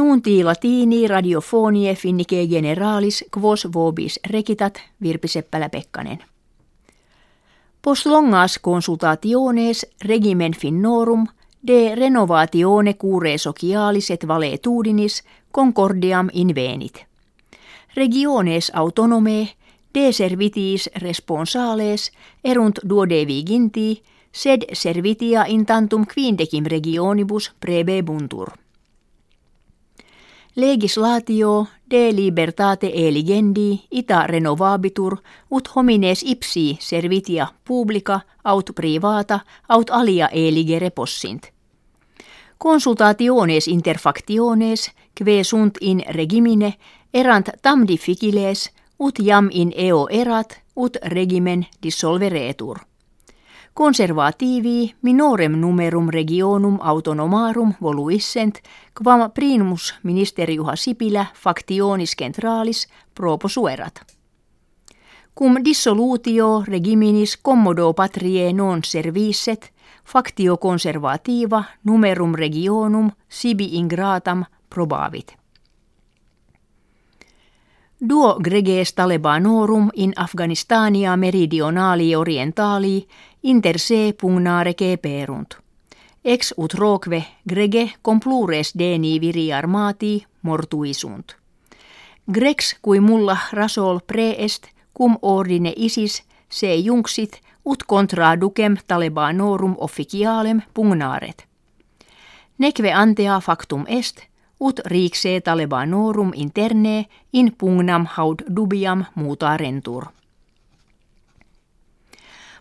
Nunti latini radiofonie finnike generalis quos vobis rekitat Virpi Seppälä-Pekkanen. Post longas consultationes regimen finnorum de renovatione cure socialis et valetudinis concordiam invenit. Regiones autonome de servitis responsales erunt duodeviginti sed servitia in tantum quindecim regionibus prebebuntur. Legislatio de libertate eligendi ita renovabitur ut homines ipsi servitia publica aut privata aut alia eligere possint. Consultationes interfactiones kve sunt in regimine erant tam difficiles ut jam in eo erat ut regimen dissolveretur. Conservativi minorem numerum regionum autonomarum voluissent, quam primus ministeriuha Sipilä factionis centralis proposuerat. Cum dissolutio regiminis commodo patrie non servisset, factio conservativa numerum regionum sibi ingratam probavit. Duo greges talebanorum in Afganistania meridionali orientali inter se pugnare perunt. Ex ut roque grege complures deni viri armati mortuisunt. Grex kui mulla rasol preest cum ordine isis se junksit ut contra ducem talebanorum officialem pugnaret. Nekve antea factum est, ut riiksee talebanorum interne in pugnam haud dubiam muta rentur.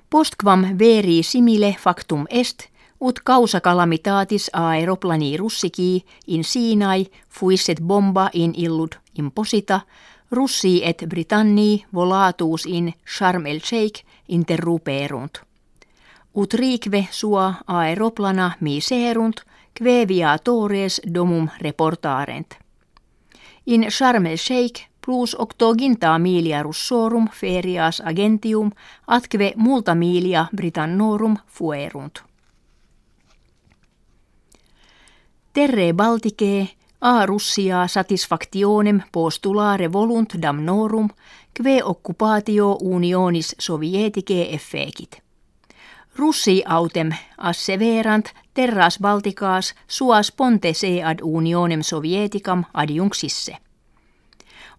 Postquam veri simile factum est, ut causa calamitatis aeroplani russiki in Sinai fuisset bomba in illud imposita, russi et Britanni volatus in Sharm el Sheikh interruperunt. Ut riikve sua aeroplana miserunt, tores domum reportarent. In Sharm el Sheikh plus octoginta milia russorum ferias agentium atque multa milia Britannorum fuerunt. Terre Baltike a Russia satisfactionem postulare volunt damnorum, kve occupatio unionis sovietike effekit. Russi autem asseverant terras Balticaas suas ponte se ad unionem sovieticam adjunksisse.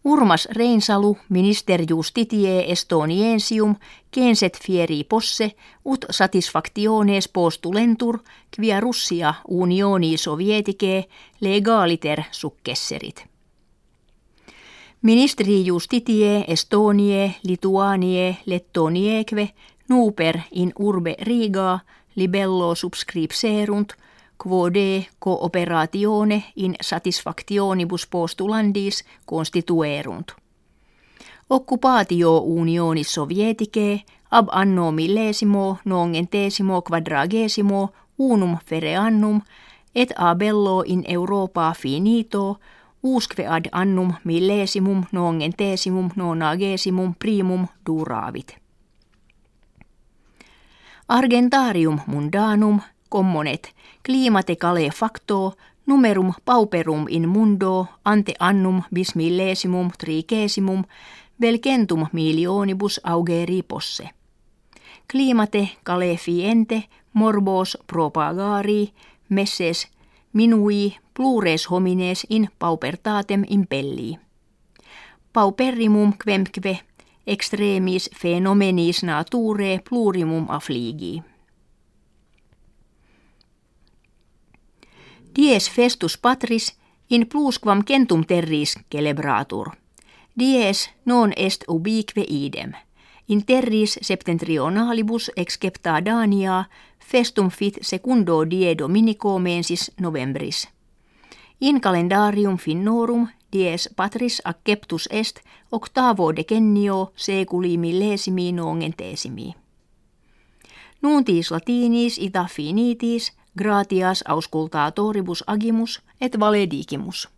Urmas Reinsalu minister justitie Estoniensium kenset fieri posse ut satisfactiones postulentur quia Russia unioni sovietike legaliter successerit. Ministeri justitie Estonie Lituanie Lettonieque nuper in urbe Riga libello subscripserunt – quo de cooperatione in satisfactionibus postulandis constituerunt. Occupatio unionis sovieticae ab anno millesimo nongentesimo quadragesimo unum fereannum et a bello in Europa finito usque ad annum millesimum nongentesimum nonagesimum primum duravit. Argentarium mundanum commonet climate cale facto numerum pauperum in mundo ante annum bis millesimum trigesimum velcentum milionibus augeri posse. Climate cale fiente morbos propagari messes minui plures homines in paupertatem impelli. Pauperimum quemque extremis phenomenis nature plurimum affligi. Dies festus patris in plusquam centum terris celebratur. Dies non est ubique idem. In terris septentrionalibus excepta Dania festum fit secundo die dominico mensis novembris. In calendarium finnorum dies patris acceptus est octavo decennio seculi millesimi nongentesimi. Nuntis latinis ita finitis gratias auscultatoribus agimus et valedigimus.